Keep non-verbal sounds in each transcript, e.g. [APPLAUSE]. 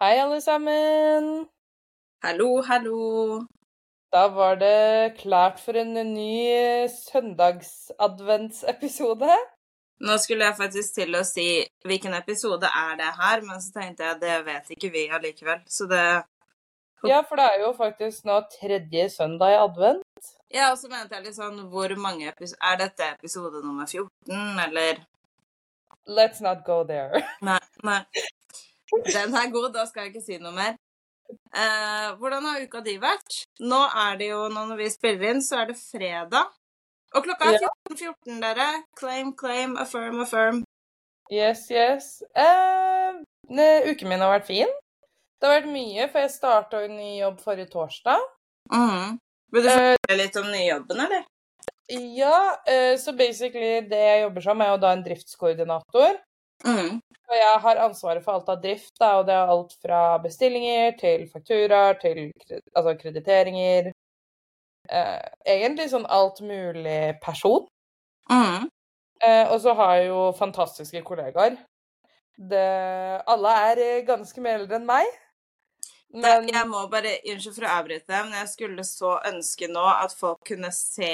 Hei, alle sammen. Hallo, hallo. Da var det klart for en ny søndagsadventsepisode. Nå skulle jeg faktisk til å si hvilken episode er det her, men så tenkte jeg det vet ikke vi allikevel, så det Ja, for det er jo faktisk nå tredje søndag i advent. Ja, og så mente jeg litt sånn Hvor mange episoder Er dette episode nummer 14, eller Let's not go there. Nei. nei. Den er god, da skal jeg ikke si noe mer. Eh, hvordan har uka di vært? Nå er det jo, når vi spiller inn, så er det fredag. Og klokka er Ja. 14.14, dere. Claim, claim, affirm, affirm. Yes, yes. Eh, uken min har vært fin. Det har vært mye, for jeg starta en ny jobb forrige torsdag. Mhm. Vil du Eh, fortelle litt om nyjobben, eller? ja, eh, så basically det jeg jobber som, er jo da en driftskoordinator. Mhm. Og jeg har ansvaret for alt av drift, da, og det er alt fra bestillinger til fakturaer til altså krediteringer. Eh, egentlig sånn alt mulig person. Mm. Eh, og så har jeg jo fantastiske kollegaer. Det, alle er eh, ganske mer eldre enn meg. Men jeg må bare, Unnskyld for å avbryte, men jeg skulle så ønske nå at folk kunne se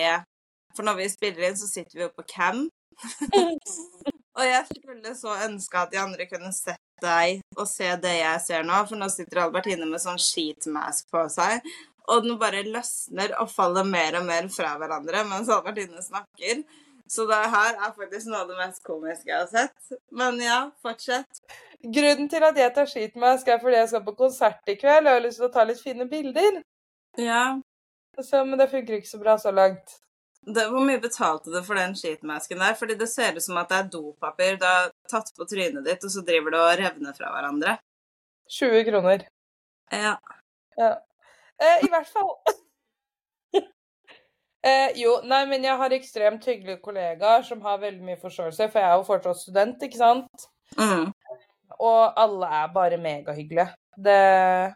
For når vi spiller inn, så sitter vi jo på cam. [LAUGHS] og jeg skulle så ønske at de andre kunne sett deg og se det jeg ser nå, for nå sitter Albertine med sånn skitmask på seg. Og den bare løsner og faller mer og mer fra hverandre mens Albertine snakker. Så det her er faktisk noe av det mest komiske jeg har sett. Men ja, fortsett. grunnen til at jeg tar skitmask, er fordi jeg skal på konsert i kveld og jeg har lyst til å ta litt fine bilder. Ja. Så, men det funker ikke så bra så langt. Det, hvor mye betalte du for den sheetmasken der? Fordi det ser ut som at det er dopapir du har tatt på trynet ditt, og så driver du og revner fra hverandre. 20 kroner. Ja. Ja. Eh, I hvert fall. [LAUGHS] eh, jo, nei, men jeg har ekstremt hyggelige kollegaer som har veldig mye forståelse, for jeg er jo fortsatt student, ikke sant? Mm. Og alle er bare megahyggelige. Det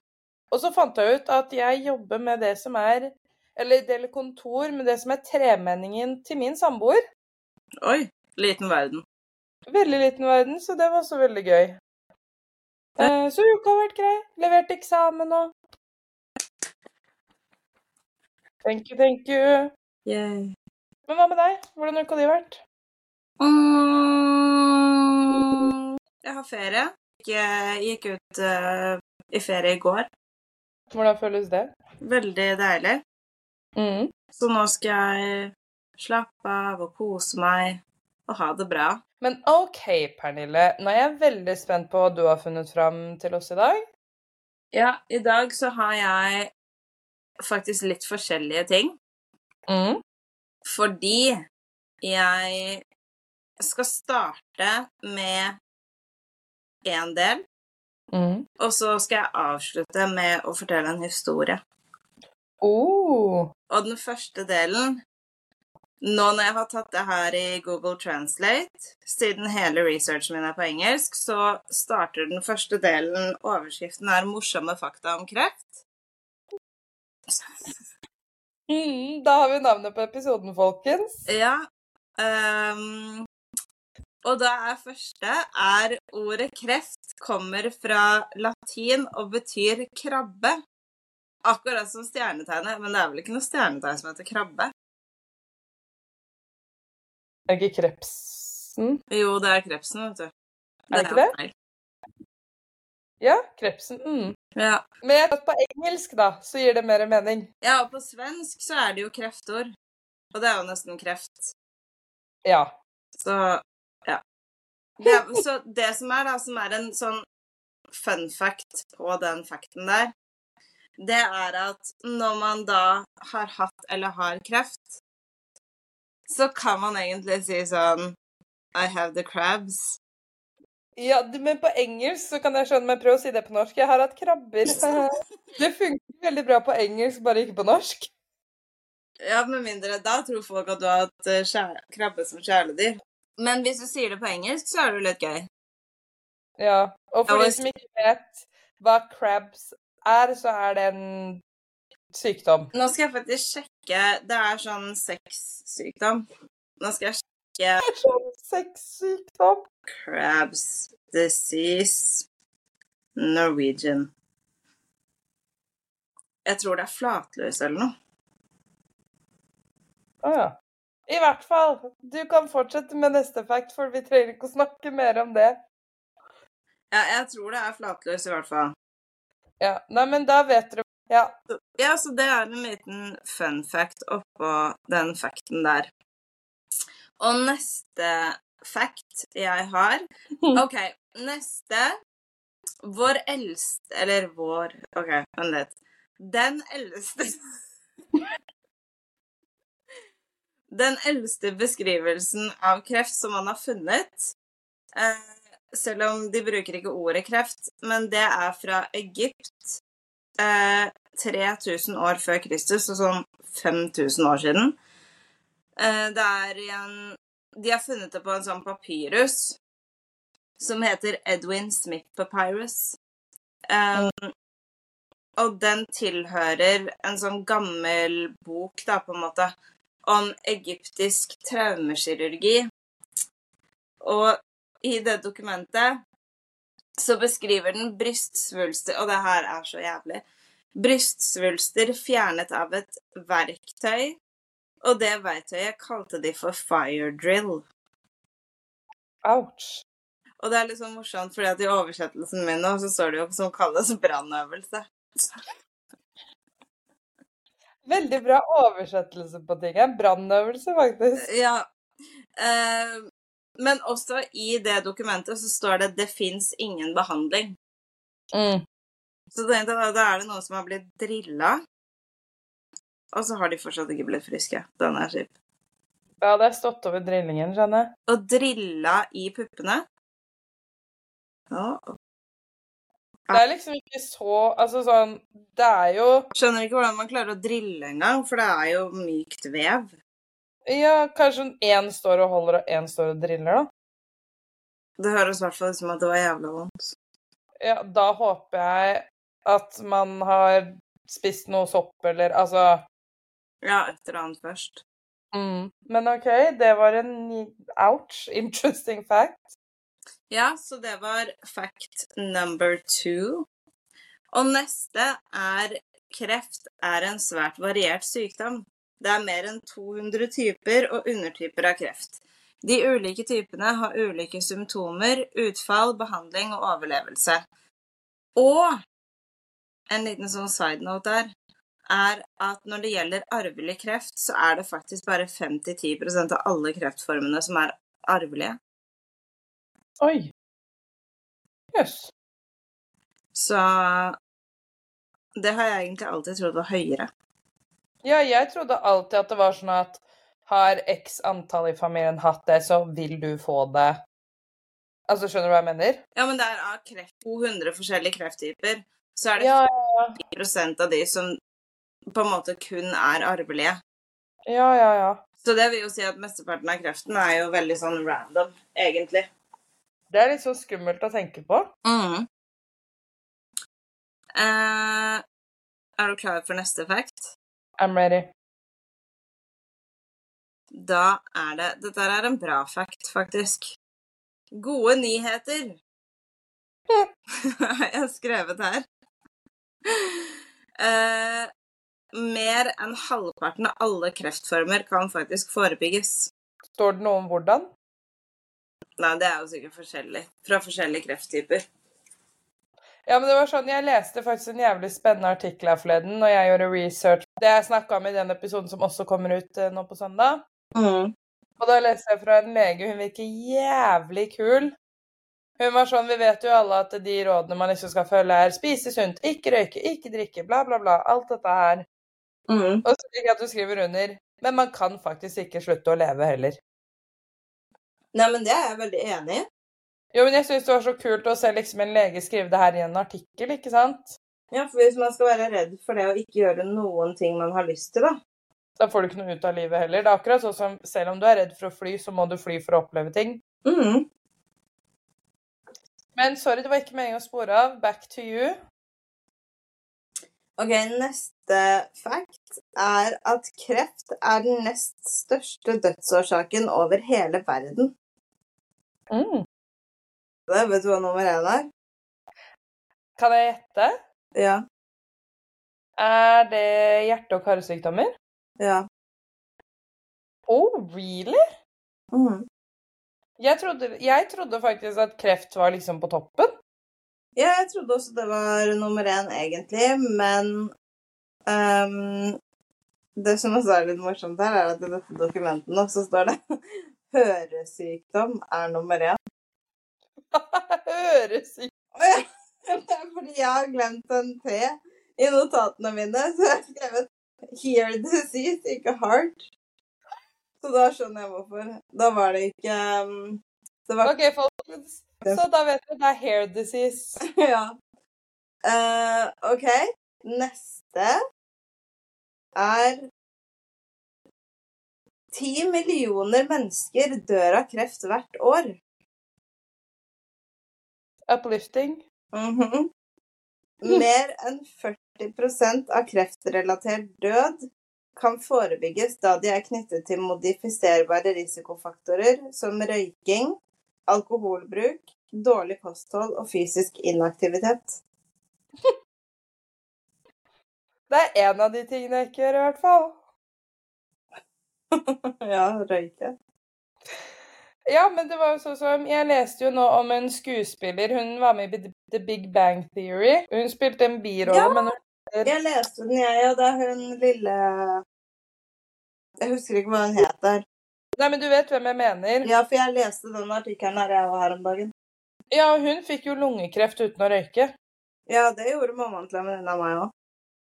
Og så fant jeg ut at jeg jobber med det som er Eller deler kontor med det som er tremenningen til min samboer. Oi. Liten verden. Veldig liten verden, så det var også veldig gøy. Eh, så uka har vært grei. Levert eksamen og Thank you, thank you. Yay. Men hva med deg? Hvordan har uka di vært? Mm. Jeg har ferie. Jeg gikk ut uh, i ferie i går. Hvordan føles det? Veldig deilig. Mm. Så nå skal jeg slappe av og kose meg og ha det bra. Men OK, Pernille. Nå er jeg veldig spent på hva du har funnet fram til oss i dag. Ja, i dag så har jeg faktisk litt forskjellige ting. Mm. Fordi jeg skal starte med én del, Mm. og så skal jeg avslutte med å fortelle en historie. Oh. Og den første delen Nå når jeg har tatt det her i Google Translate, siden hele researchen min er på engelsk, så starter den første delen Overskriften er 'Morsomme fakta om kreft'. Mm, da har vi navnet på episoden, folkens. Ja. Um, og da er første er ordet kreft kommer fra latin og betyr krabbe. Akkurat som stjernetegnet, men det er vel ikke noe stjernetegn som heter krabbe? Er det ikke krepsen? Jo, det er krepsen, vet du. Er det ikke det? feil. Ja, krepsen. Mm. Ja. Men jeg på engelsk, da, så gir det mer mening. ja, og på svensk så er det jo kreftord. Og det er jo nesten kreft. Ja. Så ja. Det, så det som er, da, som er en sånn fun fact på den facten der, det er at når man da har hatt eller har kreft, så kan man egentlig si sånn I have the crabs. ja, men på engelsk så kan jeg skjønne, men prøv å si det på norsk. Jeg har hatt krabber. [LAUGHS] Det funker veldig bra på engelsk, bare ikke på norsk. Ja, med mindre da tror folk at du har hatt eh, krabbe som kjæledyr. Men hvis du sier det på engelsk, så er det jo litt gøy. Ja. Og for de som ikke vet hva crabs er, så er det en sykdom. Nå skal jeg faktisk sjekke Det er sånn sexsykdom. Nå skal jeg sjekke Sånn sexsykdom. Crabs disease. Norwegian. Jeg tror det er flatløs eller noe. Å ja. I hvert fall. Du kan fortsette med neste fact, for vi trenger ikke å snakke mer om det. Ja, jeg tror det er flatløs i hvert fall. Ja, Nei, men da vet dere Ja. Ja, så det er en liten fun fact oppå den facten der. Og neste fact jeg har [LAUGHS] OK, neste Vår eldste Eller vår OK, vent litt. Den eldste [LAUGHS] Den eldste beskrivelsen av kreft som man har funnet eh, Selv om de bruker ikke ordet kreft, men det er fra Egypt. Eh, 3000 år før Kristus, og sånn 5000 år siden. Eh, det er en De har funnet det på en sånn papyrus som heter Edwin Smith Papyrus. Um, og den tilhører en sånn gammel bok, da, på en måte, om egyptisk traumekirurgi. Og i det dokumentet så beskriver den brystsvulster Og det her er så jævlig. Brystsvulster fjernet av et verktøy, og det verktøyet kalte de for fire drill. Ouch. Og det er litt sånn morsomt, fordi at i oversettelsen min nå, så står det jo som kalles brannøvelse. Veldig bra oversettelse på ting. En brannøvelse, faktisk. Ja. Eh, men også i det dokumentet så står det 'det fins ingen behandling'. Mm. Så da, da da er det noen som har blitt drilla, og så har de fortsatt ikke blitt friske. Den er kjip. Ja, det er stått over drillingen, skjønner jeg. Og drilla i puppene ja. Det er liksom ikke så Altså sånn Det er jo Skjønner ikke hvordan man klarer å drille engang, for det er jo mykt vev. Ja, kanskje én står og holder, og én står og driller, da. Det høres i hvert fall ut som at det var jævla vondt. Ja, da håper jeg at man har spist noe sopp, eller altså Ja, et eller annet først. mm. Men OK, det var en ouch, [LAUGHS] interesting fact. Ja, så det var fact number two. Og neste er kreft er en svært variert sykdom. Det er mer enn 200 typer og undertyper av kreft. De ulike typene har ulike symptomer, utfall, behandling og overlevelse. Og en liten sånn side note der er at når det gjelder arvelig kreft, så er det faktisk bare 5-10 av alle kreftformene som er arvelige. Oi. Jøss. Så det har jeg egentlig alltid trodd var høyere. Ja, jeg trodde alltid at det var sånn at har x antall i familien hatt det, så vil du få det. Altså, skjønner du hva jeg mener? Ja, men det er av kreft 200 forskjellige krefttyper, så er det Ja, ja, 10% av de som på en måte kun er arvelige. ja, ja. ja. Så det vil jo si at mesteparten av kreften er jo veldig sånn random, egentlig. Det er litt så skummelt å tenke på. Mm. Eh, er du klar for neste fact? I'm ready. Da er det Dette er en bra fact, faktisk. Gode nyheter! [LAUGHS] har jeg skrevet her. Uh, mer enn halvparten av alle kreftformer kan faktisk forebygges. Står det noe om hvordan? Nei, det er jo sikkert forskjellig. Fra forskjellige krefttyper. Ja, men det var sånn, Jeg leste faktisk en jævlig spennende artikkel her forleden når jeg gjorde research. Det jeg snakka om i den episoden som også kommer ut eh, nå på søndag. Mm. Og da leste jeg fra en lege. Hun virker jævlig kul. Hun var sånn Vi vet jo alle at de rådene man ikke skal følge, er spise sunt, ikke røyke, ikke drikke, bla, bla, bla. Alt dette her. Mm. Og så liker jeg at du skriver under. Men man kan faktisk ikke slutte å leve heller. Nei, men det er jeg veldig enig i. Jo, men jeg syns det var så kult å se liksom en lege skrive det her i en artikkel, ikke sant? Ja, for hvis man skal være redd for det å ikke gjøre noen ting man har lyst til, da. Da får du ikke noe ut av livet heller. Det er akkurat sånn som selv om du er redd for å fly, så må du fly for å oppleve ting. Mm. Men sorry, det var ikke meningen å spore av. Back to you. Ok, neste fact er at kreft er den nest største dødsårsaken over hele verden. Mm. Det vet du hva nummer én er? Kan jeg gjette? Ja. Er det hjerte- og karsykdommer? Ja. Oh, really? Mhm. Jeg trodde, jeg trodde faktisk at kreft var liksom på toppen. Ja, jeg trodde også det var nummer én, egentlig, men um, Det som også er litt morsomt her, er at i dette dokumentet nå så står det [LAUGHS] høresykdom er nummer én. [LAUGHS] Høres ikke! [LAUGHS] Det er fordi jeg har glemt en T i notatene mine, så jeg har skrevet 'hear disease', ikke 'heart'. Så da skjønner jeg hvorfor. Da var det ikke ehm, Det var OK, folkens. Så da vet vi det er hair disease. [LAUGHS] Ja. Uh, OK. Neste er Ti millioner mennesker dør av kreft hvert år. Uplifting. Mhm. [LAUGHS] Mer enn 40% av kreftrelatert død kan forebygges da de er knyttet til modifiserbare risikofaktorer som røyking, alkoholbruk, dårlig kosthold og fysisk inaktivitet. [LAUGHS] Det er en av de tingene jeg ikke gjør, i hvert fall. [LAUGHS] ja, røyke. Ja, men det var jo sånn som Jeg leste jo nå om en skuespiller. Hun var med i The Big Bang Theory. Hun spilte en birolle, Ja! men hun Jeg leste den, jeg, og det er hun lille Jeg husker ikke hva hun heter. Nei, men du vet hvem jeg mener. Ja, for jeg leste den artikkelen her jeg var her om dagen. Ja, hun fikk jo lungekreft uten å røyke. Ja, det gjorde mammaen til en venninne av meg òg.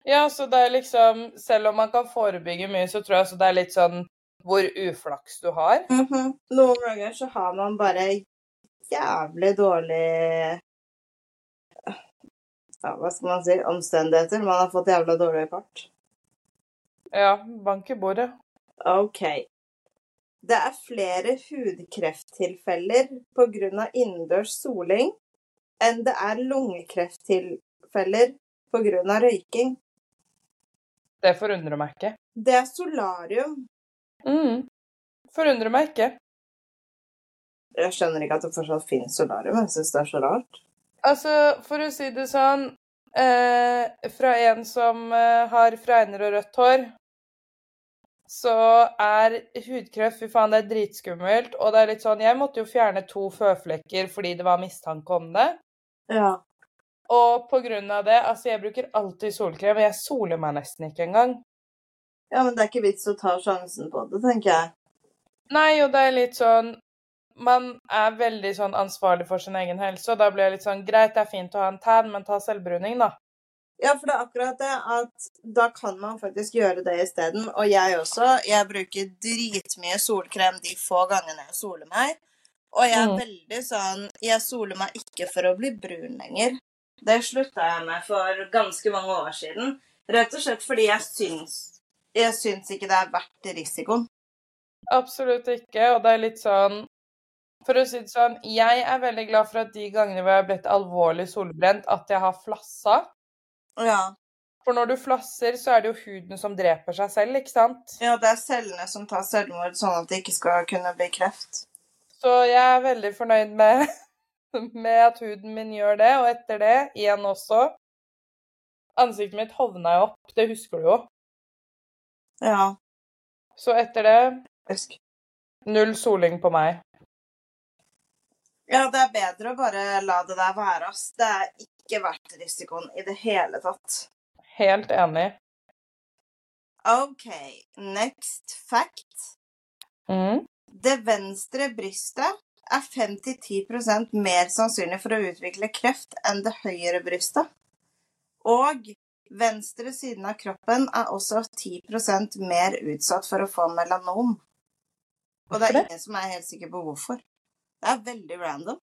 Ja, så det er liksom Selv om man kan forebygge mye, så tror jeg så det er litt sånn hvor uflaks du har. Mhm. Noen ganger så har man bare jævlig dårlig ja, Hva skal man si? Omstendigheter. Man har fått jævla dårlig kart. Ja, bank i bordet. OK. Det er flere hudkrefttilfeller pga. innendørs soling enn det er lungekrefttilfeller pga. røyking. Det forundrer meg ikke. Det er solarium. Mm. Forundrer meg ikke. Jeg skjønner ikke at det fortsatt finnes solarium. Jeg syns det er så rart. Altså, for å si det sånn eh, Fra en som eh, har fregner og rødt hår, så er hudkreft Fy faen, det er dritskummelt. Og det er litt sånn Jeg måtte jo fjerne to føflekker fordi det var mistanke om det. Ja. Og på grunn av det Altså, jeg bruker alltid solkrem, jeg soler meg nesten ikke engang. Ja, men det er ikke vits å ta sjansen på det, tenker jeg. Nei, og det er litt sånn Man er veldig sånn ansvarlig for sin egen helse, og da blir det litt sånn Greit, det er fint å ha en tan, men ta selvbruning, da. Ja, for det er akkurat det at da kan man faktisk gjøre det isteden. Og jeg også. Jeg bruker dritmye solkrem de få gangene jeg soler meg. Og jeg er Mm. veldig sånn Jeg soler meg ikke for å bli brun lenger. Det slutta jeg med for ganske mange år siden. Rett og slett fordi jeg syns Jeg syns ikke det er verdt risikoen. Absolutt ikke, og det er litt sånn For å si det sånn, jeg er veldig glad for at de gangene hvor jeg har blitt alvorlig solbrent, at jeg har flassa. Ja. For når du flasser, så er det jo huden som dreper seg selv, ikke sant? ja, det er cellene som tar selvmord, sånn at det ikke skal kunne bli kreft. Så jeg er veldig fornøyd med, [LAUGHS] med at huden min gjør det, og etter det, igjen også Ansiktet mitt hovna jo opp, det husker du jo. Ja. Så etter det, Esk. null soling på meg. Ja, det er bedre å bare la det der være, ass. Det er ikke verdt risikoen i det hele tatt. Helt enig. OK, next fact. Mm. Det venstre brystet er 5-10 mer sannsynlig for å utvikle kreft enn det høyre brystet. Og venstre siden av kroppen er også 10% mer utsatt for å få melanom. Og det er ingen som er helt sikker på hvorfor. Det er veldig random.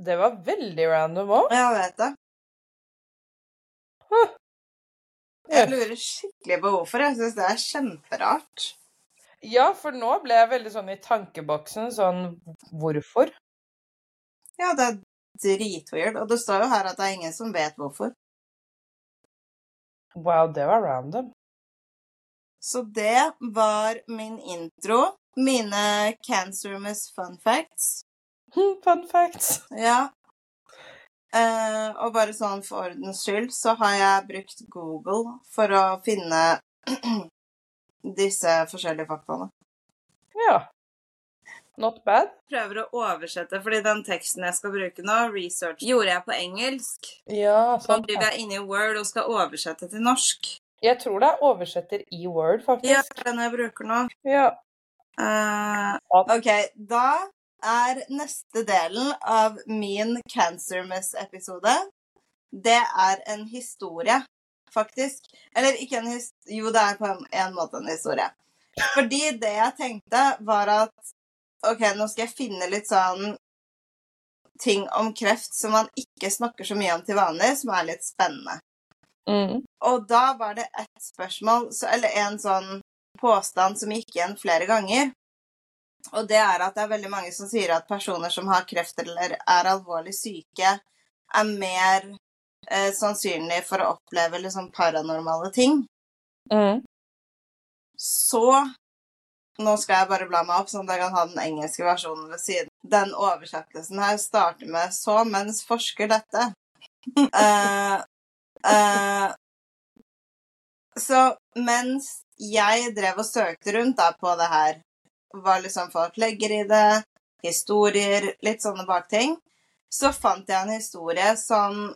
Det var veldig random òg. Jeg vet det. Jeg lurer skikkelig på hvorfor. Jeg syns det er kjemperart. Ja, for nå ble jeg veldig sånn i tankeboksen sånn Hvorfor? Ja, det er dritweird. Og det står jo her at det er ingen som vet hvorfor. Wow, det var random. Så det var min intro. Mine cancerous fun facts. Hm, Fun facts. Ja. Eh, og bare sånn for ordens skyld så har jeg brukt Google for å finne [CLEARS THROAT] disse forskjellige faktaene. Ja. Not bad. Prøver å oversette, fordi den teksten jeg skal bruke nå, research, gjorde jeg på engelsk. Ja, Så sant. driver jeg inne i Word og skal oversette til norsk. Jeg tror det er oversetter i Word, faktisk. er den jeg bruker nå. Ja. Uh, OK, da er neste delen av min Cancer Miss-episode Det er en historie, faktisk. Eller ikke en historie Jo, det er på en, en måte en historie. Fordi det jeg tenkte, var at OK, nå skal jeg finne litt sånn ting om kreft som man ikke snakker så mye om til vanlig, som er litt spennende. Mm. Og da var det ett spørsmål, eller en sånn påstand som gikk igjen flere ganger. Og det er at det er veldig mange som sier at personer som har kreft eller er alvorlig syke, er mer eh, sannsynlig for å oppleve liksom paranormale ting. Mm. Så nå skal jeg bare bla meg opp, sånn at jeg kan ha den engelske versjonen ved siden. Den oversettelsen her starter med 'så mens forsker dette'. uh, [LAUGHS] uh, så mens jeg drev og søkte rundt da på det her, hva liksom folk legger i det, historier, litt sånne bakting, så fant jeg en historie som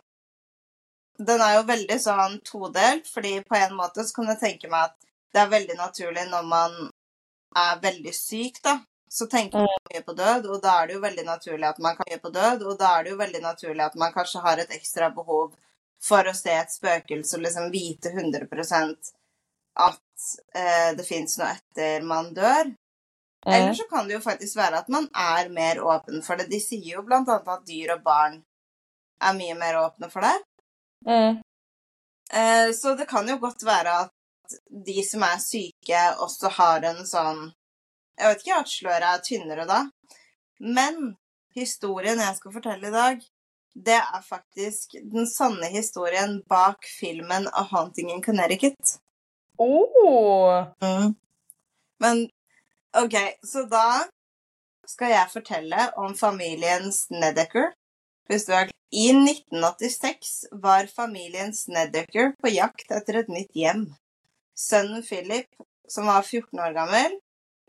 Den er jo veldig sånn todelt, fordi på en måte så kan jeg tenke meg at det er veldig naturlig når man er veldig syk, da. Så tenker man mye på død, og da er det jo veldig naturlig at man kan mye på død, og da er det jo veldig naturlig at man kanskje har et ekstra behov for å se et spøkelse og liksom vite 100 at eh, det fins noe etter man dør. Eller Mm. så kan det jo faktisk være at man er mer åpen for det. De sier jo blant annet at dyr og barn er mye mer åpne for det. Mm. Eh, så det kan jo godt være at de som er syke, også har en sånn Jeg vet ikke at sløret er tynnere da. Men historien jeg skal fortelle i dag, det er faktisk den sanne historien bak filmen A Haunting in Connecticut. Oh. Men OK, så da skal jeg fortelle om familien Snedeker. Hvis du er I 1986 var familien Snedeker på jakt etter et nytt hjem. Sønnen Philip, som var 14 år gammel,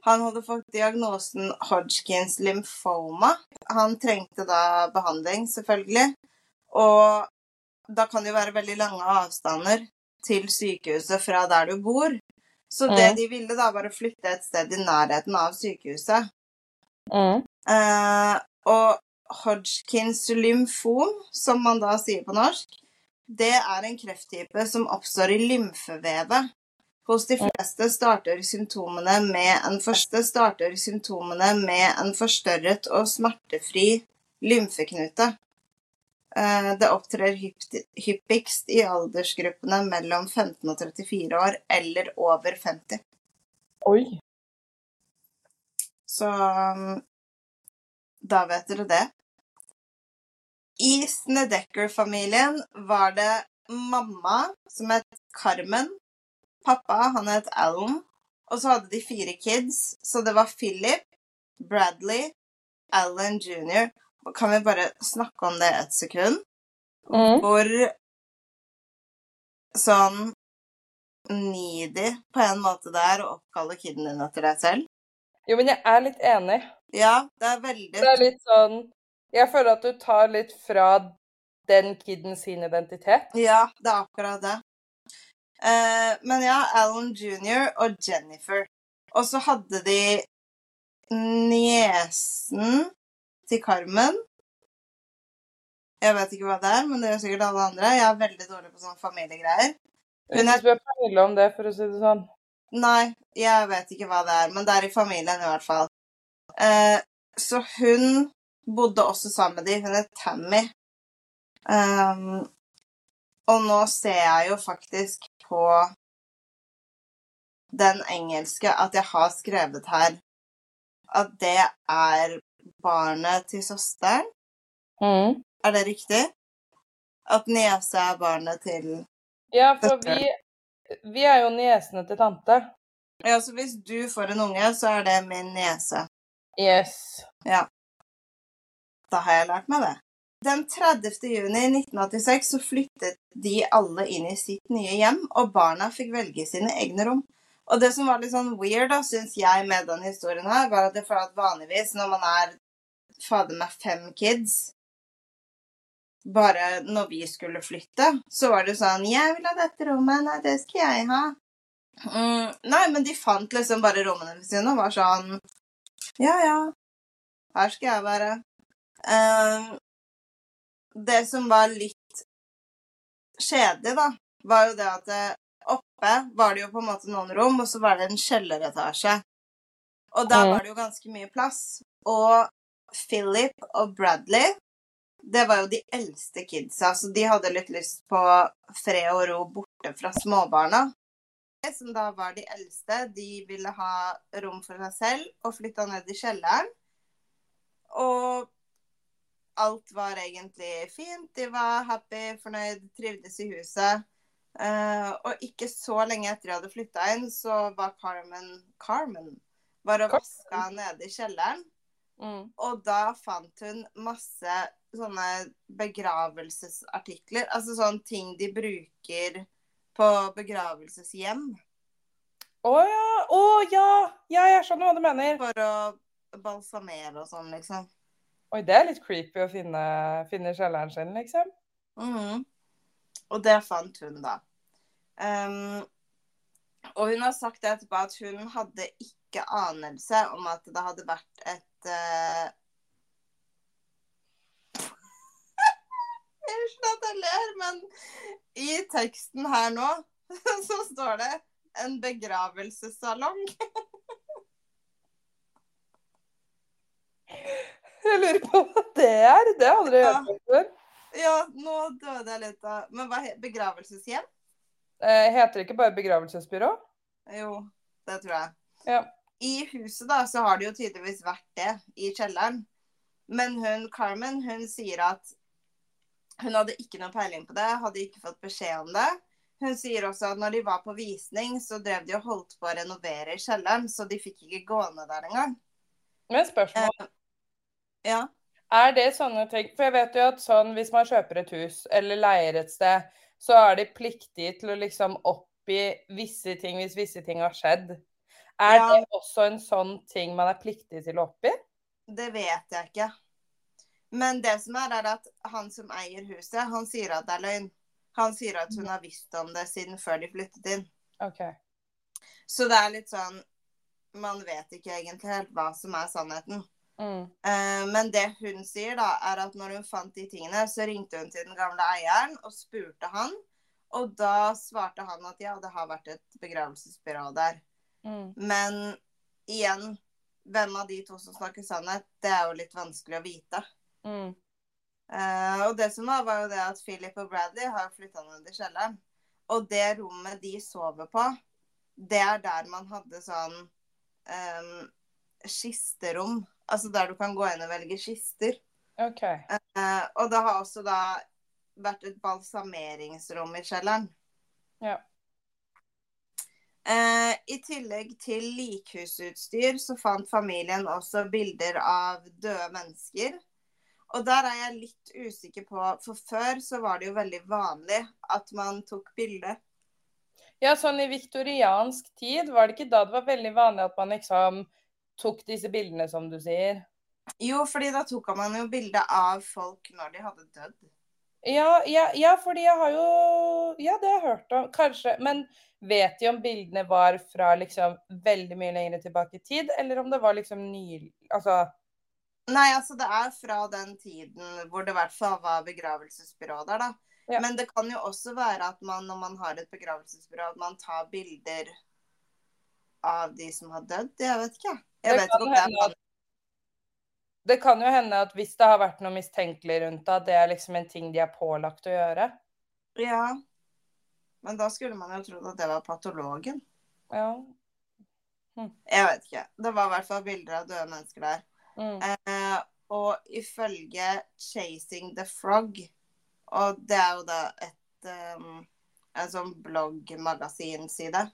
han hadde fått diagnosen Hodgkins lymphoma. Han trengte da behandling, selvfølgelig. Og da kan det jo være veldig lange avstander til sykehuset fra der du bor. Så det Mm. de ville, da, var å flytte et sted i nærheten av sykehuset. Mm. Eh, og Hodgkins lymfom, som man da sier på norsk, det er en krefttype som oppstår i lymfevevet. Hos de fleste starter symptomene med en, starter symptomene med en forstørret og smertefri lymfeknute. Eh, Det opptrer hyppigst i aldersgruppene mellom 15 og 34 år eller over 50. Oi. Så da vet dere det. I Snedecker-familien var det mamma, som het Carmen. Pappa, han het Alan. Og så hadde de fire kids, så det var Philip, Bradley, Alan jr. Kan vi bare snakke om det et sekund? Mm. Hvor sånn needy på en måte det er å oppkalle kiden din etter deg selv. Jo, men jeg er litt enig. Ja, det er veldig Det er litt sånn Jeg føler at du tar litt fra den kiden sin identitet. Ja, det er akkurat det. Eh, men ja, Alan jr. og Jennifer. Og så hadde de niesen til Carmen. Jeg vet ikke hva det er, men det gjør sikkert alle andre. Jeg er veldig dårlig på sånne familiegreier. Hun er... spør Pernille om det, for å si det sånn. Nei, jeg vet ikke hva det er, men det er i familien i hvert fall. Eh, så hun bodde også sammen med de. Hun het Tammy. Um, og nå ser jeg jo faktisk på den engelske at jeg har skrevet her at det er barnet til søsteren. Mm. Er det riktig? At niese er barnet til Ja, for vi, vi er jo niesene til tante. Ja, så hvis du får en unge, så er det min niese. Yes. Ja. Da har jeg lært meg det. Den 30. juni 1986 så flyttet de alle inn i sitt nye hjem, og barna fikk velge sine egne rom. Og det som var litt sånn weird, da, syns jeg, med den historien her, var at det for at vanligvis når man er fader meg fem kids Bare når vi skulle flytte, så var det sånn 'Jeg vil ha dette rommet. Nei, det skal jeg ha.' Mm, nei, men de fant liksom bare rommene sine og var sånn Ja, ja. Her skal jeg være. Eh, det som var litt kjedelig, da, var jo det at oppe var det jo på en måte noen rom, og så var det en kjelleretasje. Og der var det jo ganske mye plass. Og Philip og Bradley, det var jo de eldste kidsa, så de hadde litt lyst på fred og ro borte fra småbarna. De Som da var de eldste, de ville ha rom for seg selv og flytta ned i kjelleren. Og alt var egentlig fint. De var happy, fornøyd, trivdes i huset. Uh, og ikke så lenge etter de hadde flytta inn, så var Carmen Carmen var og vaska nede i kjelleren. Mm. Og da fant hun masse sånne begravelsesartikler. Altså sånne ting de bruker på begravelseshjem Å ja! Å ja! Ja, jeg skjønner hva du mener. for å balsamere og sånn, liksom. Oi, det er litt creepy å finne, finne kjelleren sin, liksom. Mhm. Og det fant hun, da. Um, og hun har sagt etterpå at hun hadde ikke anelse om at det hadde vært et eh, [LAUGHS] Unnskyld at jeg ler, men i teksten her nå [LAUGHS] så står det 'en begravelsessalong'. [LAUGHS] Jeg lurer på hva det er. Det har jeg aldri hørt om før. Ja, nå døde jeg litt av Men hva heter Begravelseshjem? Eh, heter det ikke bare begravelsesbyrå? Jo, det tror jeg. Ja. I huset da, så har det jo tydeligvis vært det, i kjelleren. Men hun, Carmen, hun sier at hun hadde ikke noe peiling på det, hadde ikke fått beskjed om det. Hun sier også at når de var på visning, så drev de og holdt på å renovere i kjelleren, så de fikk ikke gå ned der engang. Men spørsmål. Ja. Er det sånne ting For jeg vet jo at sånn hvis man kjøper et hus eller leier et sted, så er de pliktige til å liksom oppgi visse ting hvis visse ting har skjedd. Er Ja. det også en sånn ting man er pliktig til å oppgi? Det vet jeg ikke. Men det som er, er at han som eier huset, han sier at det er løgn. Han sier at hun har visst om det siden før de flyttet inn. Okay. Så det er litt sånn Man vet ikke egentlig helt hva som er sannheten. Mm. Eh, men det hun sier, da, er at når hun fant de tingene, så ringte hun til den gamle eieren og spurte han. Og da svarte han at ja, det har vært et begravelsesbyrå der. Mm. Men igjen, hvem av de to som snakker sannhet, det er jo litt vanskelig å vite. Mm. Uh, og det som var, var jo det at Philip og Bradley har flytta ned i kjelleren. Og det rommet de sover på, det er der man hadde sånn um, kisterom. Altså der du kan gå inn og velge kister. OK. Eh, og det har også da vært et balsameringsrom i kjelleren. Ja. Eh, I tillegg til likhusutstyr så fant familien også bilder av døde mennesker. Og der er jeg litt usikker på, for før så var det jo veldig vanlig at man tok bilde. Ja, sånn i viktoriansk tid, var det ikke da det var veldig vanlig at man liksom tok disse bildene, som du sier? Jo, fordi da tok man jo bilde av folk når de hadde dødd. Ja, ja, ja, fordi jeg har jo Ja, det har jeg hørt om. Kanskje. Men vet de om bildene var fra liksom veldig mye lenger tilbake i tid, eller om det var liksom ny... Altså Nei, altså det er fra den tiden hvor det i hvert fall var begravelsesbyrå der, da. Ja. Men det kan jo også være at man når man har et begravelsesbyrå, at man tar bilder av de som har dødd. Jeg vet ikke. Jeg Det vet ikke om det er at- Det kan jo hende at hvis det har vært noe mistenkelig rundt det, at det er liksom en ting de er pålagt å gjøre. Ja. Men da skulle man jo trodd at det var patologen. Ja. Jeg vet ikke. Det var i hvert fall bilder av døde mennesker der. Mm. Eh, og ifølge Chasing the Frog, og det er jo da et um, en sånn blogg-magasinside, Mm.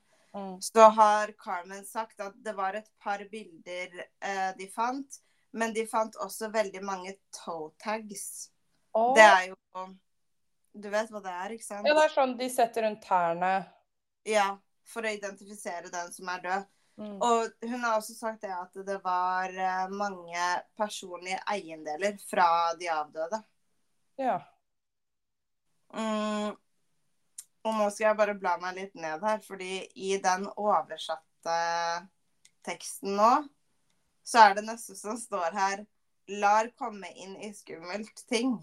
Så har Carmen sagt at det var et par bilder eh, de fant, men de fant også veldig mange toe tags. Oh. Det er jo Du vet hva det er, ikke sant? Ja, det er sånn de setter rundt tærne. Ja, for å identifisere den som er død. Mm. Og hun har også sagt det at det var eh, mange personlige eiendeler fra de avdøde. Ja. Mm. Og nå skal jeg bare bla meg litt ned her, fordi i den oversatte teksten nå, så er det neste som står her Lar komme inn i skummelt ting.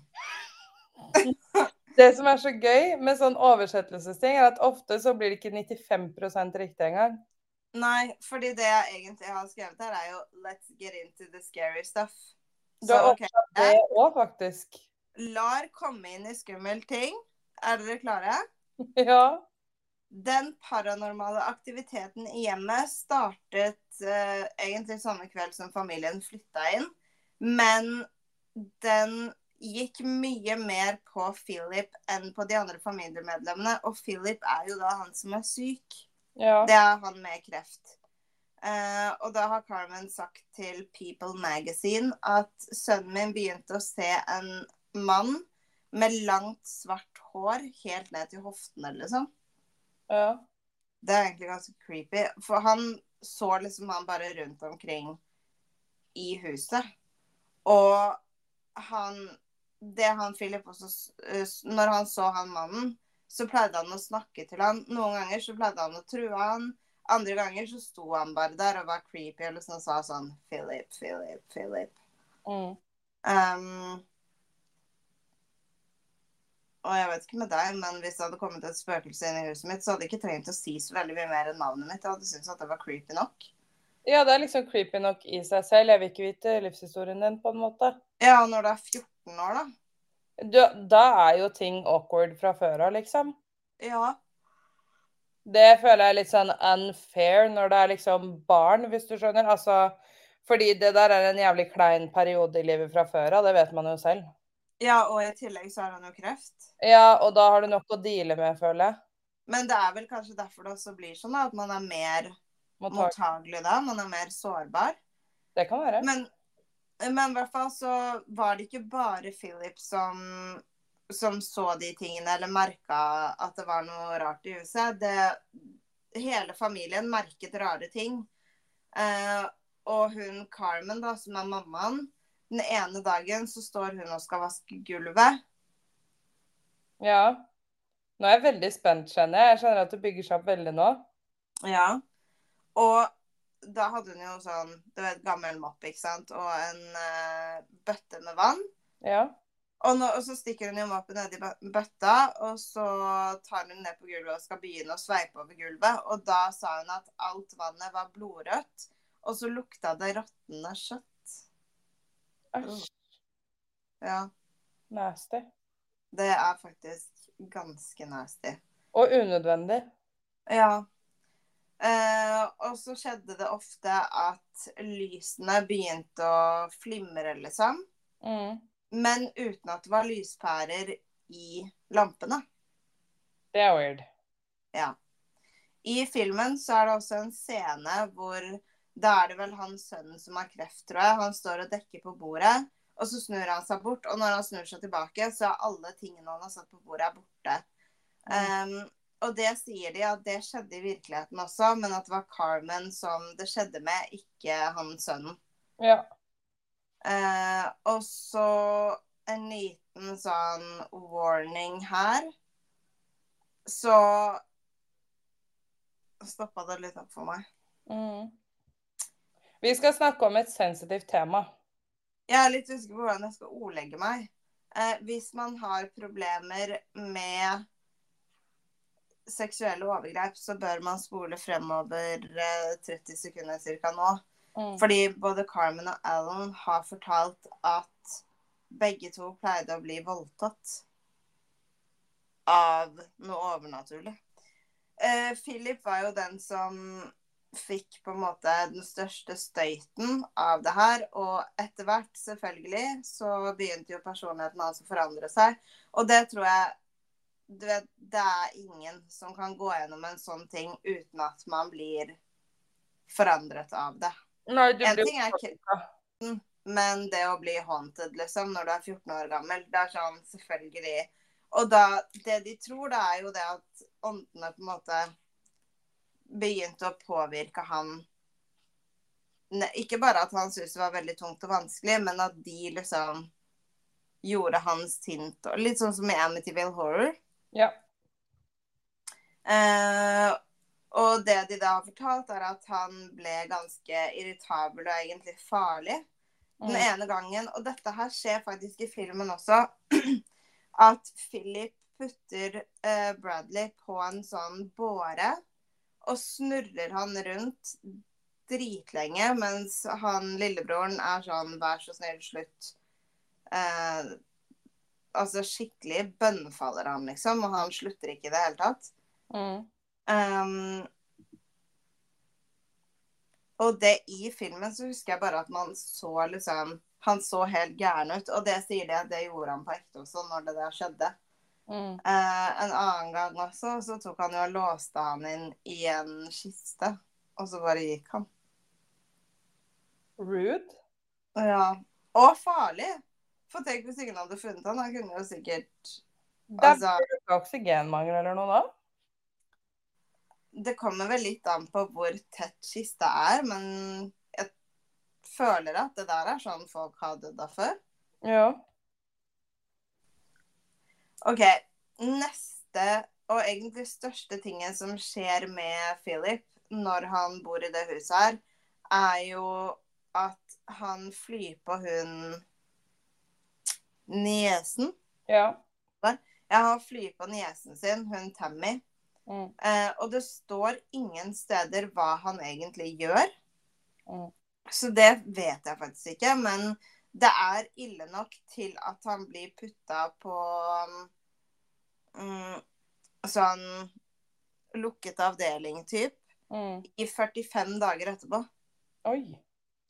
Det som er så gøy med sånn oversettelsesting, er at ofte så blir det ikke 95 riktig engang. Nei, fordi det jeg egentlig har skrevet her, er jo Let's get into the scary stuff. Du har Så, ok, det òg, faktisk. Lar komme inn i skummelt ting. Er dere klare? [LAUGHS] Ja. Den paranormale aktiviteten i hjemmet startet eh, egentlig samme kveld som familien flytta inn. Men den gikk mye mer på Philip enn på de andre familiemedlemmene. Og Philip er jo da han som er syk. Ja. Det er han med kreft. Eh, og da har Carmen sagt til People Magazine at sønnen min begynte å se en mann med langt, svart hår helt ned til hoftene, liksom. ja. Det er egentlig ganske creepy. For han så liksom han bare rundt omkring i huset. Og han Det han Philip også s- Når han så han mannen, så pleide han å snakke til han. Noen ganger så pleide han å true han. Andre ganger så sto han bare der og var creepy og liksom sa sånn Philip, Philip, Philip. Mm. Um, og jeg vet ikke med deg, men hvis det hadde kommet et spøkelse inn i huset mitt, så hadde jeg ikke trengt å si så veldig mye mer enn navnet mitt. Jeg hadde syntes at det var creepy nok. ja, det er liksom creepy nok i seg selv. Jeg vil ikke vite livshistorien din, på en måte. Ja, når du er 14 år, da. Du, da er jo ting awkward fra før av, liksom. Ja. Det føler jeg er litt sånn unfair når det er liksom barn, hvis du skjønner. Altså, fordi det der er en jævlig klein periode i livet fra før av, det vet man jo selv. Ja, og i tillegg så har han jo kreft. Ja, og da har du nok å deale med, føler jeg. Men det er vel kanskje derfor det også blir sånn, at man er mer Mottak- mottagelig da. Man er mer sårbar. Det kan være. Men, men i hvert fall så var det ikke bare Philip som, som så de tingene, eller merka at det var noe rart i huset. Det, hele familien merket rare ting. Eh, og hun Carmen, da, som er mammaen, den ene dagen så står hun og skal vaske gulvet. Ja. Nå er jeg veldig spent, kjenner jeg. Jeg skjønner at det bygger seg opp veldig nå. Ja. Og da hadde hun jo sånn, du vet, gammel mopp, ikke sant, og en uh, bøtte med vann. Ja. Og, nå, og så stikker hun jo moppen nedi bø- bøtta, og så tar hun ned på gulvet og skal begynne å sveipe over gulvet. Og da sa hun at alt vannet var blodrødt, og så lukta det råtne kjøtt. Æsj. Ja, Nasty. det er faktisk ganske nasty. Og unødvendig. Ja. Eh, og så skjedde det ofte at lysene begynte å flimre, liksom. Mm. Men uten at det var lyspærer i lampene. Det er weird. Ja. I filmen så er det også en scene hvor da er det vel han sønnen som har kreft, tror jeg. Han står og dekker på bordet, og så snur han seg bort. Og når han snur seg tilbake, så er alle tingene han har satt på bordet, er borte. Um, og det sier de at det skjedde i virkeligheten også, men at det var Carmen som det skjedde med, ikke han sønnen. Ja. Uh, og så en liten sånn warning her. Så stoppa det litt opp for meg. Mm. Vi skal snakke om et sensitivt tema. Jeg er litt usikker på hvordan jeg skal ordlegge meg. Eh, hvis man har problemer med seksuelle overgrep, så bør man spole fremover eh, 30 sekunder ca. nå. Mm. Fordi både Carmen og Alan har fortalt at begge to pleide å bli voldtatt av noe overnaturlig. Eh, Philip var jo den som fikk på en måte den største støyten av det her. Og etter hvert, selvfølgelig, så begynte jo personligheten hans å forandre seg. Og det tror jeg du vet, Det er ingen som kan gå gjennom en sånn ting uten at man blir forandret av det. Nei, du En blir ting er kristen, Men det å bli haunted, liksom, når du er 14 år gammel, det er sånn selvfølgelig Og da Det de tror, det er jo det at åndene på en måte begynte å påvirke han Ikke bare at han syntes det var veldig tungt og vanskelig, men at de liksom gjorde han sint. Litt sånn som i Amityville Horror. Ja. Eh, og det de da har fortalt, er at han ble ganske irritabel og egentlig farlig den Mm. ene gangen. Og dette her skjer faktisk i filmen også. [CLEARS THROAT] At Philip putter eh, Bradley på en sånn båre og snurrer han rundt dritlenge, mens han lillebroren er sånn Vær så snill, slutt. Eh, altså skikkelig bønnfaller han, liksom, og han slutter ikke i det hele tatt. Mm. Um, og det i filmen så husker jeg bare at man så liksom Han så helt gæren ut. Og det sier de at det gjorde han på ekte også, når det der skjedde. Mm. Eh, en annen gang også så tok han jo og låste han inn i en kiste. Og så bare gikk han. Rude. Ja. Og farlig! For tenk hvis ingen hadde funnet han. Han kunne jo sikkert Det er Altså- ikke oksygenmangel eller noe da? Det kommer vel litt an på hvor tett kista er, men jeg føler at det der er sånn folk har dødd av før. Ja. OK. Neste og egentlig største tingen som skjer med Philip når han bor i det huset her, er jo at han flyr på hun niesen. Ja. Ja, han flyr på niesen sin, hun Tammy. Mm. Eh, og det står ingen steder hva han egentlig gjør. Mm. Så det vet jeg faktisk ikke. Men det er ille nok til at han blir putta på um, sånn lukket avdeling, typ, Mm. i 45 dager etterpå. Oi.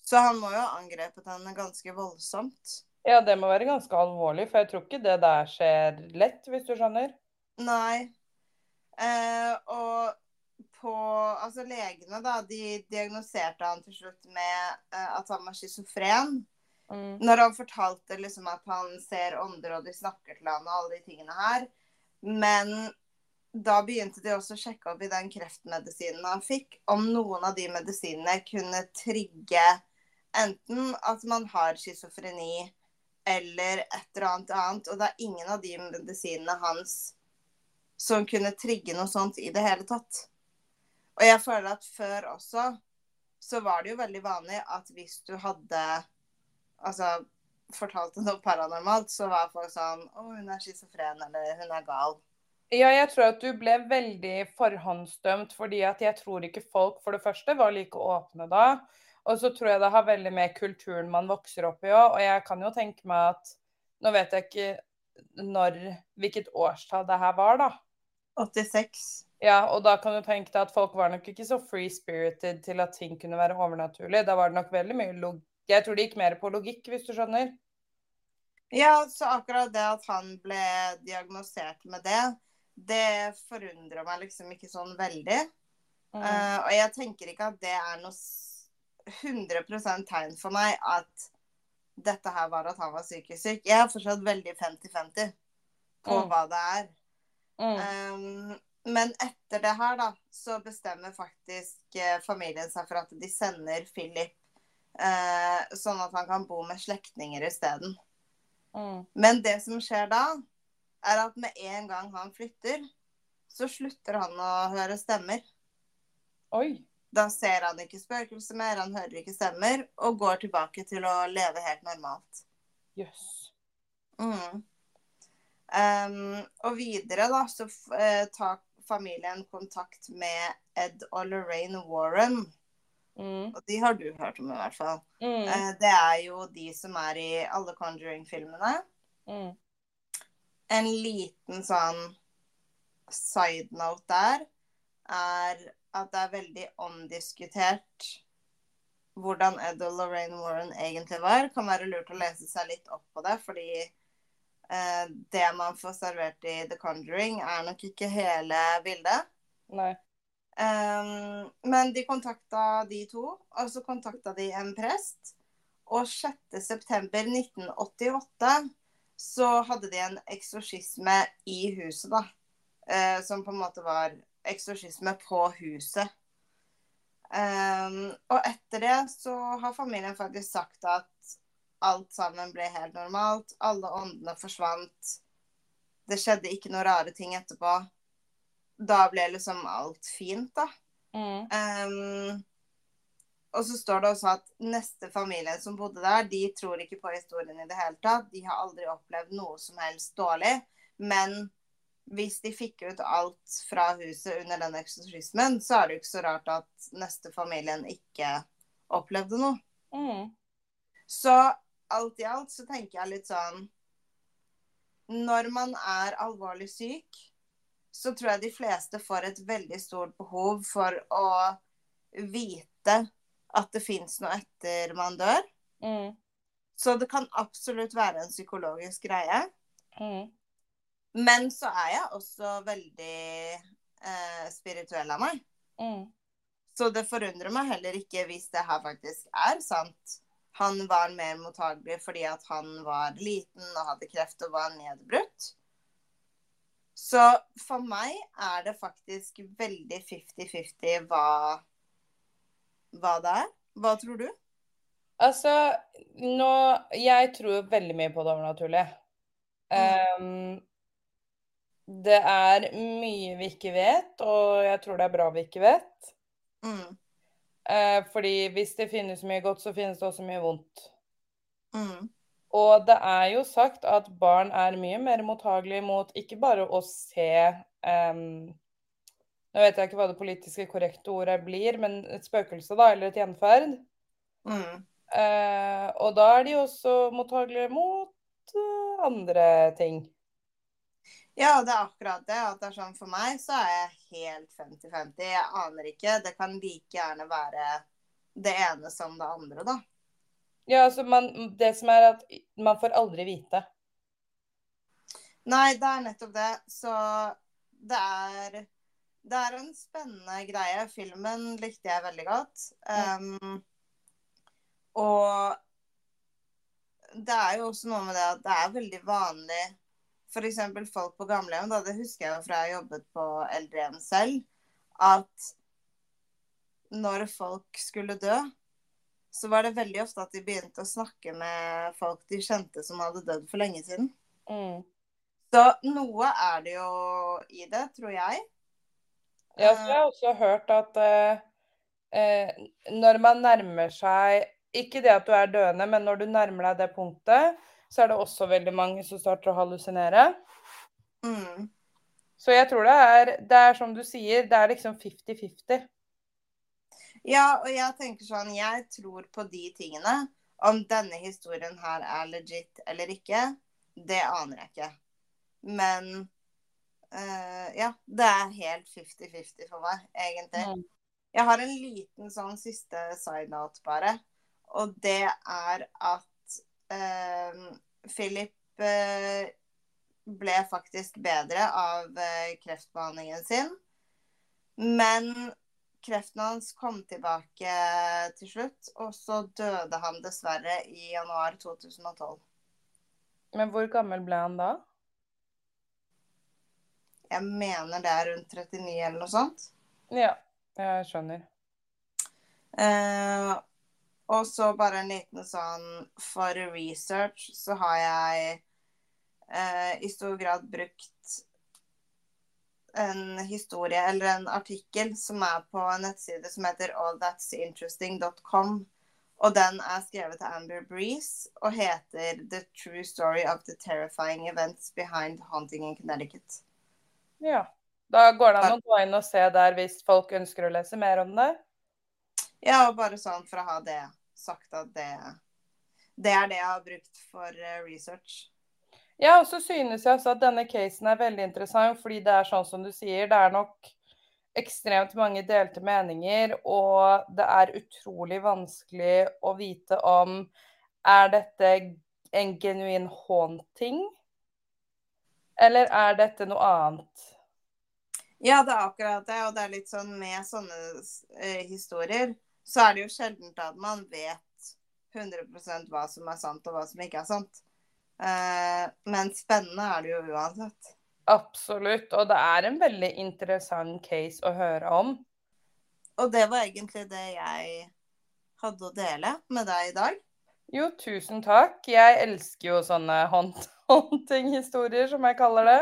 Så han må jo ha angrepet henne ganske voldsomt. Ja, det må være ganske alvorlig, for jeg tror ikke det der skjer lett, hvis du skjønner. Nei. Eh, og på Altså, legene, da, de diagnoserte han til slutt med eh, at han var schizofren. Mm. Når han fortalte liksom at han ser ånder, og de snakker til han og alle de tingene her. Men da begynte de også å sjekke opp i den kreftmedisinen han fikk, om noen av de medisinene kunne trigge enten at man har schizofreni eller et eller annet annet. Og det er ingen av de medisinene hans som kunne trigge noe sånt i det hele tatt. Og jeg føler at før også så var det jo veldig vanlig at hvis du hadde altså fortalte noe paranormalt, så var folk sånn Å, hun er schizofren, eller hun er gal. Ja, jeg tror at du ble veldig forhåndsdømt, fordi at jeg tror ikke folk for det første var like åpne da. Og så tror jeg det har veldig med kulturen man vokser opp i òg. Og jeg kan jo tenke meg at Nå vet jeg ikke når, hvilket årstall det her var, da. 86. Ja, og da kan du tenke deg at folk var nok ikke så free-spirited til at ting kunne være overnaturlig. Da var det nok veldig mye log... Jeg tror det gikk mer på logikk, hvis du skjønner. Ja, så akkurat det at han ble diagnosert med det, det forundrer meg liksom ikke sånn veldig. Mm. Uh, og jeg tenker ikke at det er noe s- 100 tegn for meg at dette her var at han var psykisk syk. Jeg er fortsatt veldig 50-50 på Mm. hva det er. Mm. Um, men etter det her, da, så bestemmer faktisk eh, familien seg for at de sender Philip eh, sånn at han kan bo med slektninger isteden. Mm. Men det som skjer da, er at med en gang han flytter, så slutter han å høre stemmer. Oi. Da ser han ikke spøkelser mer, han hører ikke stemmer, og går tilbake til å leve helt normalt. Jøss. Mm. Um, og videre da, så eh, tar familien kontakt med Ed og Lorraine Warren. Mm. Og de har du hørt om i hvert fall. Mm. Eh, det er jo de som er i alle Conjuring-filmene. Mm. En liten sånn side note der er at det er veldig omdiskutert hvordan Ed og Lorraine Warren egentlig var. Kan være lurt å lese seg litt opp på det, fordi eh, det man får servert i The Conjuring, er nok ikke hele bildet. Nei. Um, men de kontakta de to, og så kontakta de en prest. og 6.9.1988 så hadde de en eksorsisme i huset, da. Uh, som på en måte var eksorsisme på huset. Um, og etter det så har familien faktisk sagt at alt sammen ble helt normalt. Alle åndene forsvant. Det skjedde ikke noen rare ting etterpå. Da ble liksom alt fint, da. Mm. Um, og så står det også at neste familie som bodde der, de tror ikke på historien i det hele tatt. De har aldri opplevd noe som helst dårlig. Men hvis de fikk ut alt fra huset under den eksorsismen, så er det jo ikke så rart at neste familien ikke opplevde noe. Mm. Så alt i alt så tenker jeg litt sånn Når man er alvorlig syk, så tror jeg de fleste får et veldig stort behov for å vite at det fins noe etter man dør. Mm. Så det kan absolutt være en psykologisk greie. Mm. Men så er jeg også veldig eh, spirituell av meg. Mm. Så det forundrer meg heller ikke hvis det her faktisk er sant. Han var mer mottagelig fordi at han var liten og hadde kreft og var nedbrutt. Så for meg er det faktisk veldig 50-50 hva, hva det er. Hva tror du? Altså, nå Jeg tror veldig mye på det overnaturlige. Um, det er mye vi ikke vet, og jeg tror det er bra vi ikke vet. Mm. Uh, fordi hvis det finnes mye godt, så finnes det også mye vondt. Mm. Og det er jo sagt at barn er mye mer mottagelige mot ikke bare å se um, Nå vet jeg ikke hva det politiske korrekte ordet blir, men et spøkelse, da, eller et gjenferd. Mm. Uh, og da er de også mottagelige mot uh, andre ting. Ja, det er akkurat det. At det er sånn for meg, så er jeg helt 50-50. Jeg aner ikke. Det kan like gjerne være det ene som det andre, da. Ja, altså man, det som er at man får aldri vite. Nei, det er nettopp det. Så det er Det er en spennende greie. Filmen likte jeg veldig godt. Um, og det er jo også noe med det at det er veldig vanlig F.eks. folk på gamlehjem, da, det husker jeg jo fra jeg jobbet på eldrehjem selv, at når folk skulle dø, så var det veldig ofte at de begynte å snakke med folk de kjente som hadde dødd for lenge siden. Mm. Så noe er det jo i det, tror jeg. Ja, så jeg har også hørt at eh, eh, når man nærmer seg Ikke det at du er døende, men når du nærmer deg det punktet, så er det også veldig mange som starter å hallusinere. Mm. Så jeg tror det er, det er som du sier, det er liksom 50-50. Ja, og jeg tenker sånn Jeg tror på de tingene. Om denne historien her er legit eller ikke, det aner jeg ikke. Men uh, ja, det er helt 50-50 for meg, egentlig. Mm. Jeg har en liten sånn siste side note, bare. Og det er at uh, Philip uh, ble faktisk bedre av eh, kreftbehandlingen sin. Men kreften hans kom tilbake til slutt, og så døde han dessverre i januar 2012. Men hvor gammel ble han da? Jeg mener det er rundt 39 eller noe sånt. Ja, jeg skjønner. Eh, og så bare en liten sånn For research så har jeg eh, i stor grad brukt en historie eller en artikkel som er på en nettside som heter allthat'sinteresting.com. Og den er skrevet av Amber Breeze og heter 'The True Story of the Terrifying Events Behind Haunting in Connecticut'. Ja. Da går det an å gå inn og se der hvis folk ønsker å lese mer om det. Ja, og bare sånn for å ha det sagt at det, det er det jeg har brukt for eh, research. Ja, og så synes jeg også at denne casen er veldig interessant, fordi det er sånn som du sier, det er nok ekstremt mange delte meninger, og det er utrolig vanskelig å vite om er dette en genuin haunting, eller er dette noe annet? Ja, det er akkurat det, og det er litt sånn med sånne eh, historier, så er det jo sjelden at man vet 100% hva som er sant og hva som ikke er sant. Eh, men spennende er det jo uansett. Absolutt. Og det er en veldig interessant case å høre om. Og det var egentlig det jeg hadde å dele med deg i dag. Jo, tusen takk. Jeg elsker jo sånne [LAUGHS] håndting-historier, som jeg kaller det.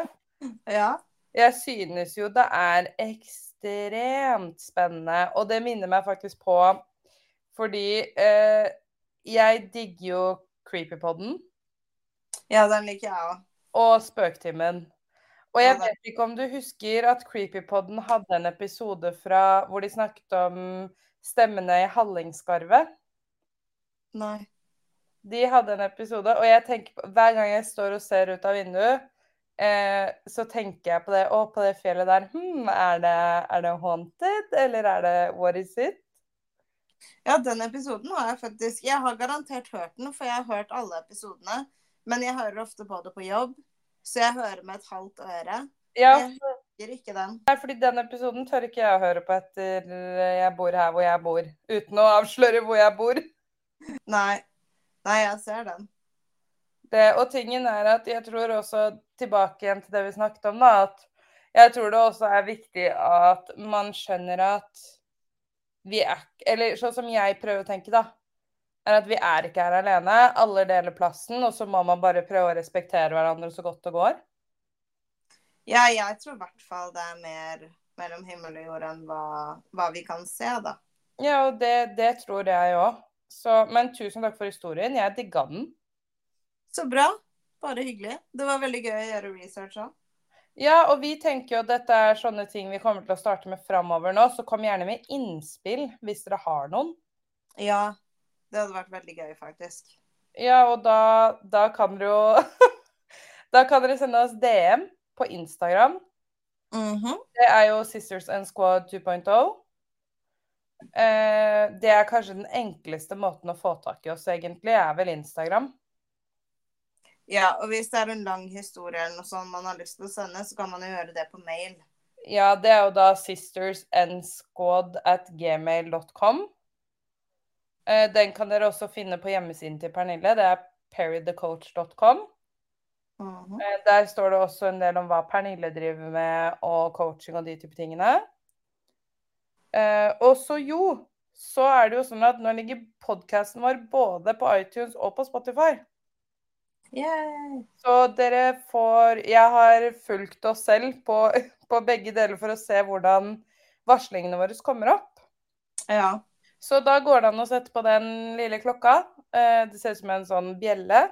Ja. Jeg synes jo det er ekstremt spennende, og det minner meg faktisk på fordi eh, jeg digger jo Creepypodden Ja, den liker jeg òg. og Spøktimen. Og jeg vet ikke om du husker at Creepypodden hadde en episode fra hvor de snakket om stemmene i Hallingskarvet. Nei. De hadde en episode, og jeg tenker på, hver gang jeg står og ser ut av vinduet, eh, så tenker jeg på det. Å, på det fjellet der. Hm, er det, er det haunted, eller er det what is it? Ja, den episoden har jeg faktisk Jeg har garantert hørt den, for jeg har hørt alle episodene. Men jeg hører ofte på det på jobb, så jeg hører med et halvt øre. Ja, Jeg husker ikke den. Nei, fordi den episoden tør ikke jeg å høre på etter jeg bor her hvor jeg bor. Uten å avsløre hvor jeg bor. Nei. Nei, jeg ser den. Det, og tingen er at jeg tror også, tilbake igjen til det vi snakket om, da, at jeg tror det også er viktig at man skjønner at vi er Eller sånn som jeg prøver å tenke, da. Er at vi er ikke her alene. Alle deler plassen, og så må man bare prøve å respektere hverandre så godt det går. Ja, jeg tror i hvert fall det er mer mellom himmel og jord enn hva, hva vi kan se, da. Ja, og det, det tror jeg òg. Men tusen takk for historien. Jeg digga den. Så bra. Bare hyggelig. Det var veldig gøy å gjøre research òg. Ja, og vi tenker jo at dette er sånne ting vi kommer til å starte med framover nå, så kom gjerne med innspill hvis dere har noen. Ja. Det hadde vært veldig gøy, faktisk. Ja, og da, da kan dere jo [LAUGHS] Da kan dere sende oss DM på Instagram. Mhm. Det er jo Sisters and Squad 2.0. Eh, det er kanskje den enkleste måten å få tak i oss, egentlig, er vel Instagram. Ja, og hvis det er en lang historie eller noe sånt man har lyst til å sende, så kan man jo gjøre det på mail. Ja, det er jo da sistersnsquad at gmail.com. Eh, den kan dere også finne på hjemmesiden til Pernille. Det er perrythecoach.com. Mm -hmm. Der står det også en del om hva Pernille driver med, og coaching og de type tingene. Eh, og så jo, så er det jo sånn at nå ligger podkasten vår både på iTunes og på Spotify. Yay. Så dere får Jeg har fulgt oss selv på, [LAUGHS] på begge deler for å se hvordan varslingene våre kommer opp. Ja. Så da går det an å sette på den lille klokka. Eh, Det ser ut som en sånn bjelle.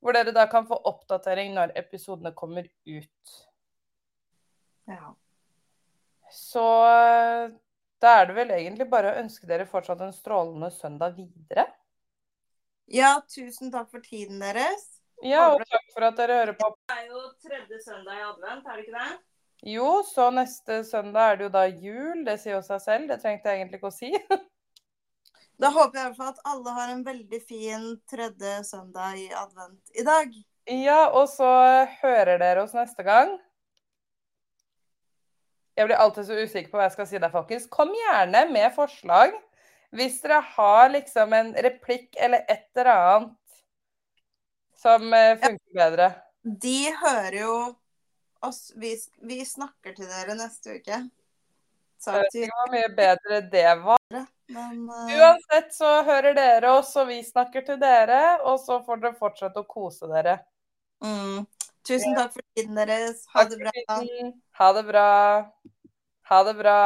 Hvor dere da kan få oppdatering når episodene kommer ut. ja. Så eh, da er det vel egentlig bare å ønske dere fortsatt en strålende søndag videre. Ja, tusen takk for tiden deres. Ja, og takk for at dere hører på. Det er jo tredje søndag i advent, er det ikke det? Jo, så neste søndag er det jo da jul. Det sier jo seg selv. Det trengte jeg egentlig ikke å si. [LAUGHS] Da håper jeg i hvert fall at alle har en veldig fin tredje søndag i advent i dag. Ja, og så hører dere oss neste gang. Jeg blir alltid så usikker på hva jeg skal si der, folkens. Kom gjerne med forslag hvis dere har liksom en replikk eller et eller annet som eh, funker bedre. De hører jo oss Vi, vi snakker til dere neste uke. Jeg Sa vet ikke hvor mye bedre det var. Men uh... Uansett så hører dere oss, og vi snakker til dere. Og så får dere fortsette å kose dere. mm. Tusen takk for tiden deres. Ha det bra. Ha det bra. Ha det bra.